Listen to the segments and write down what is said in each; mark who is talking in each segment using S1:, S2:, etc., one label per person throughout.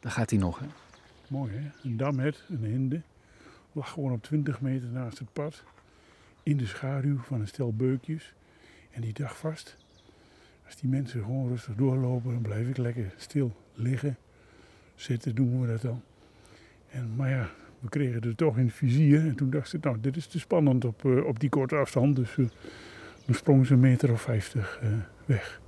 S1: Daar gaat hij nog, hè?
S2: Mooi hè, een damhet, een hinde. Lag gewoon op 20 meter naast het pad. In de schaduw van een stel beukjes. En die dacht vast, als die mensen gewoon rustig doorlopen, dan blijf ik lekker stil liggen. Zitten doen we dat dan. En, maar ja, we kregen er toch in het vizier. En toen dacht ik, nou, dit is te spannend op, eh, op die korte afstand. Dus uh, toen sprong ze een meter of 50 uh, weg.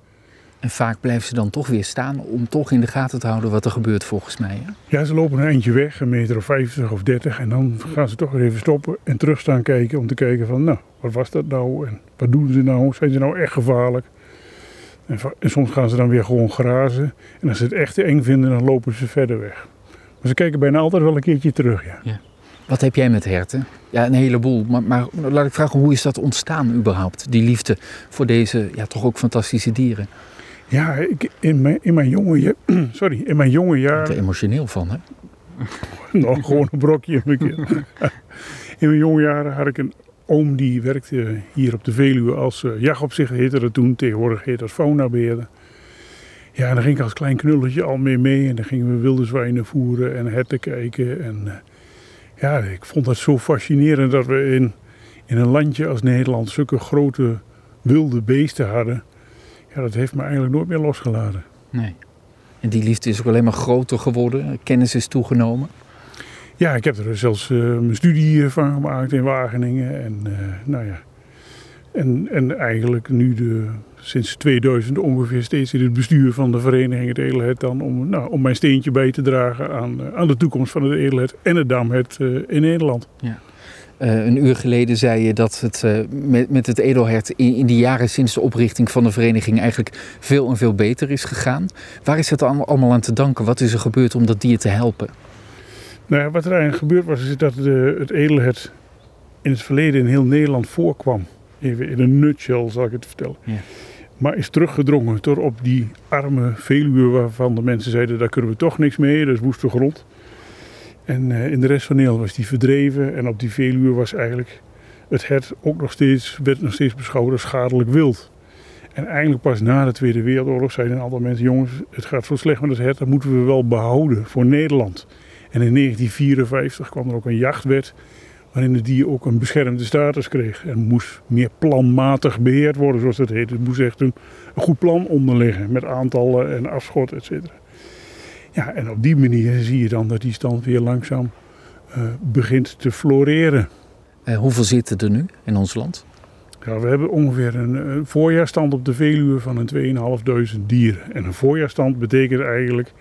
S1: En vaak blijven ze dan toch weer staan om toch in de gaten te houden wat er gebeurt volgens mij. Hè?
S2: Ja, ze lopen een eindje weg, een meter of 50 of 30. En dan gaan ze toch weer even stoppen en terug staan kijken om te kijken van, nou, wat was dat nou? En wat doen ze nou? Zijn ze nou echt gevaarlijk? En, en soms gaan ze dan weer gewoon grazen. En als ze het echt eng vinden, dan lopen ze verder weg. Maar ze kijken bijna altijd wel een keertje terug, ja. ja.
S1: Wat heb jij met herten? Ja, een heleboel. Maar, maar, laat ik vragen, hoe is dat ontstaan überhaupt? Die liefde voor deze ja, toch ook fantastische dieren?
S2: Ja, ik, in, mijn, in mijn jonge sorry, in mijn jonge jaren...
S1: er emotioneel van, hè?
S2: nou, gewoon een brokje. in mijn jonge jaren had ik een oom die werkte hier op de Veluwe als uh, jachtopzichter, heette dat toen. Tegenwoordig heet dat faunabeheerder. Ja, en dan ging ik als klein knulletje al mee mee. En dan gingen we wilde zwijnen voeren en herten kijken. En uh, ja, ik vond dat zo fascinerend dat we in, in een landje als Nederland zulke grote wilde beesten hadden. Ja, dat heeft me eigenlijk nooit meer losgelaten.
S1: Nee. En die liefde is ook alleen maar groter geworden. Kennis is toegenomen.
S2: Ja, ik heb er zelfs uh, mijn studie van gemaakt in Wageningen. En, uh, nou ja. en, en eigenlijk nu de, sinds 2000 ongeveer steeds in het bestuur van de vereniging het Edelhet dan om, nou, om mijn steentje bij te dragen aan, uh, aan de toekomst van het Edelhet en het Damhet in Nederland.
S1: Ja. Een uur geleden zei je dat het met, met het edelhert in, in, die jaren sinds de oprichting van de vereniging eigenlijk veel en veel beter is gegaan. Waar is het allemaal aan te danken? Wat is er gebeurd om dat dier te helpen?
S2: Nou ja, wat er eigenlijk gebeurd was, is dat de, het edelhert in het verleden in heel Nederland voorkwam. Even in een nutshell zal ik het vertellen. Ja. Maar is teruggedrongen door op die arme Veluwe waarvan de mensen zeiden, daar kunnen we toch niks mee, dat is woeste grond. En uh, in de rest van Nederland was die verdreven en op die Veluwe was eigenlijk het hert ook nog steeds, werd nog steeds beschouwd als schadelijk wild. En eigenlijk pas na de Tweede Wereldoorlog zeiden een aantal mensen, jongens, het gaat zo slecht met het hert, dat moeten we wel behouden voor Nederland. En in 1954 kwam er ook een jachtwet waarin het dier ook een beschermde status kreeg. En moest meer planmatig beheerd worden, zoals dat heet. Het moest echt een, een goed plan onderliggen met aantallen en afschot, et cetera. Ja, en op die manier zie je dan dat die stand weer langzaam uh, begint te floreren.
S1: Uh, hoeveel zitten er nu in ons land?
S2: Ja, we hebben ongeveer een, een voorjaarstand op de Veluwe van een 2.500 dieren. En een voorjaarstand betekent eigenlijk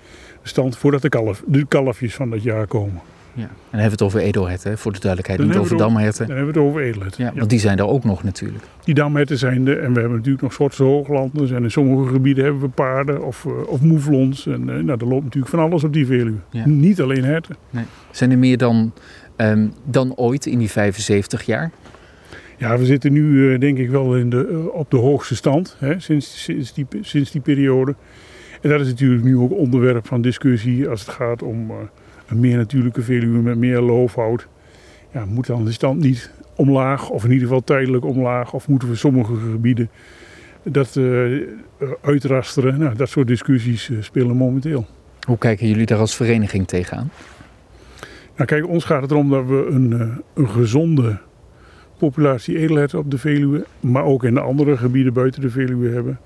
S2: stand voordat de, kalf, de kalfjes van dat jaar komen.
S1: Ja. En dan hebben we het over edelherten, voor de duidelijkheid, niet over damherten.
S2: Dan hebben we het over edelherten.
S1: Ja, want die zijn er ook nog natuurlijk.
S2: Die damherten zijn er en we hebben natuurlijk nog Schotse hooglanden. En in sommige gebieden hebben we paarden of, uh, of moeflons. En uh, nou, er loopt natuurlijk van alles op die Veluwe. Ja. Niet alleen herten.
S1: Nee. Zijn er meer dan, um, dan ooit in die 75 jaar?
S2: Ja, we zitten nu uh, denk ik wel in de, op de hoogste stand hè, sinds, sinds, die, sinds die periode. En dat is natuurlijk nu ook onderwerp van discussie als het gaat om een meer natuurlijke Veluwe met meer loofhout. Ja, moet dan de stand niet omlaag, of in ieder geval tijdelijk omlaag, of moeten we sommige gebieden dat uh, uitrasteren? Nou, dat soort discussies uh, spelen momenteel.
S1: Hoe kijken jullie daar als vereniging tegenaan?
S2: Nou, kijk, ons gaat het erom dat we een, een gezonde populatie edelherten op de Veluwe, maar ook in de andere gebieden buiten de Veluwe hebben.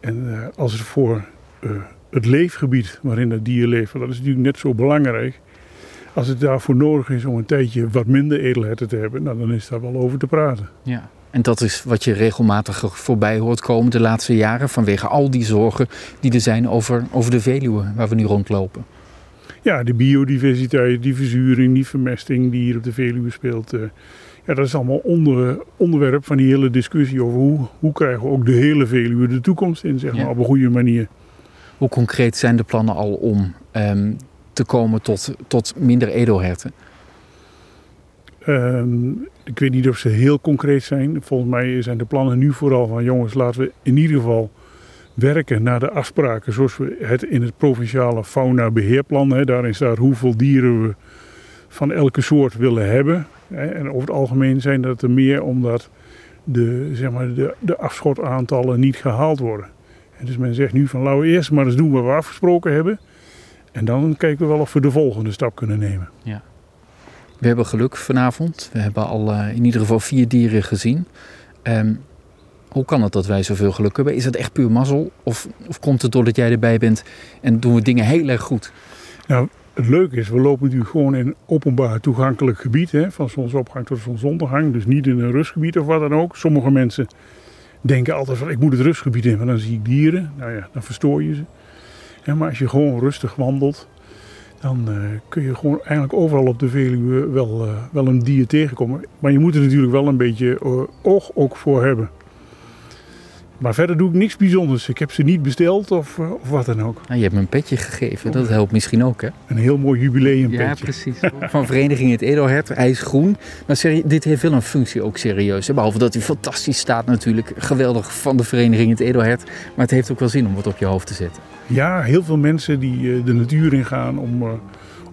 S2: En als het voor uh, het leefgebied waarin het dier leeft. dat is natuurlijk net zo belangrijk. Als het daarvoor nodig is om een tijdje wat minder edelherten te hebben, nou, dan is daar wel over te praten.
S1: Ja. En dat is wat je regelmatig voorbij hoort komen de laatste jaren, vanwege al die zorgen die er zijn over, over de Veluwe, waar we nu rondlopen.
S2: Ja, de biodiversiteit, die verzuring, die vermesting die hier op de Veluwe speelt. Uh, ja, dat is allemaal onder, onderwerp van die hele discussie over hoe, hoe krijgen we ook de hele Veluwe de toekomst in, zeg maar, op een goede manier.
S1: Hoe concreet zijn de plannen al om um, te komen tot, tot minder edelherten?
S2: Um, ik weet niet of ze heel concreet zijn. Volgens mij zijn de plannen nu vooral van jongens, laten we in ieder geval werken naar de afspraken zoals we het in het provinciale faunabeheerplan. Hè, daarin staat hoeveel dieren we van elke soort willen hebben. En over het algemeen zijn dat er meer omdat de, zeg maar, de, de niet gehaald worden. En dus men zegt nu van laten we eerst maar eens doen wat we afgesproken hebben. En dan kijken we wel of we de volgende stap kunnen nemen.
S1: Ja. We hebben geluk vanavond. We hebben al in ieder geval vier dieren gezien. Um, hoe kan het dat wij zoveel geluk hebben? Is het echt puur mazzel? Of, of komt het doordat jij erbij bent en doen we dingen heel erg goed?
S2: Nou, het leuke is, we lopen nu gewoon in openbaar toegankelijk gebied. Hè, van zonsopgang tot zonsondergang. Dus niet in een rustgebied of wat dan ook. Sommige mensen denken altijd van ik moet het rustgebied in, want dan zie ik dieren. Nou ja, dan verstoor je ze. maar als je gewoon rustig wandelt, dan uh, kun je gewoon eigenlijk overal op de Veluwe wel, uh, wel een dier tegenkomen. Maar je moet er natuurlijk wel een beetje uh, oog ook voor hebben. Maar verder doe ik niks bijzonders. Ik heb ze niet besteld of, eh, of wat dan ook.
S1: Nou, je hebt me een petje gegeven, dat helpt misschien ook hè?
S2: Een heel mooi jubileumpetje.
S1: Ja, precies. Van Vereniging Het Edelhert, hij is groen. Maar dit heeft wel een functie ook serieus. Behalve dat hij fantastisch staat natuurlijk. Geweldig van de Vereniging Het Edelhert. Maar het heeft ook wel zin om wat op je hoofd te zetten.
S2: Ja, heel veel mensen die eh, de natuur ingaan om, uh,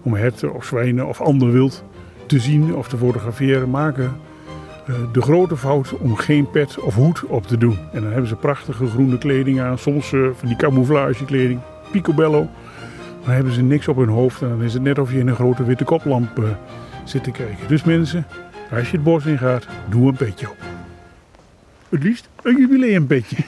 S2: om herten of zwijnen of ander wild te zien of te fotograferen, maken eh, de grote fout om geen pet of hoed op te doen. En dan hebben ze prachtige groene kleding aan, soms uh, van die camouflagekleding, picobello. Maar hebben ze niks op hun hoofd en dan is het net of je in een grote witte koplamp uh, zit te kijken. Dus mensen, als je het bos in gaat, doe een petje op. Het liefst een jubileumpetje.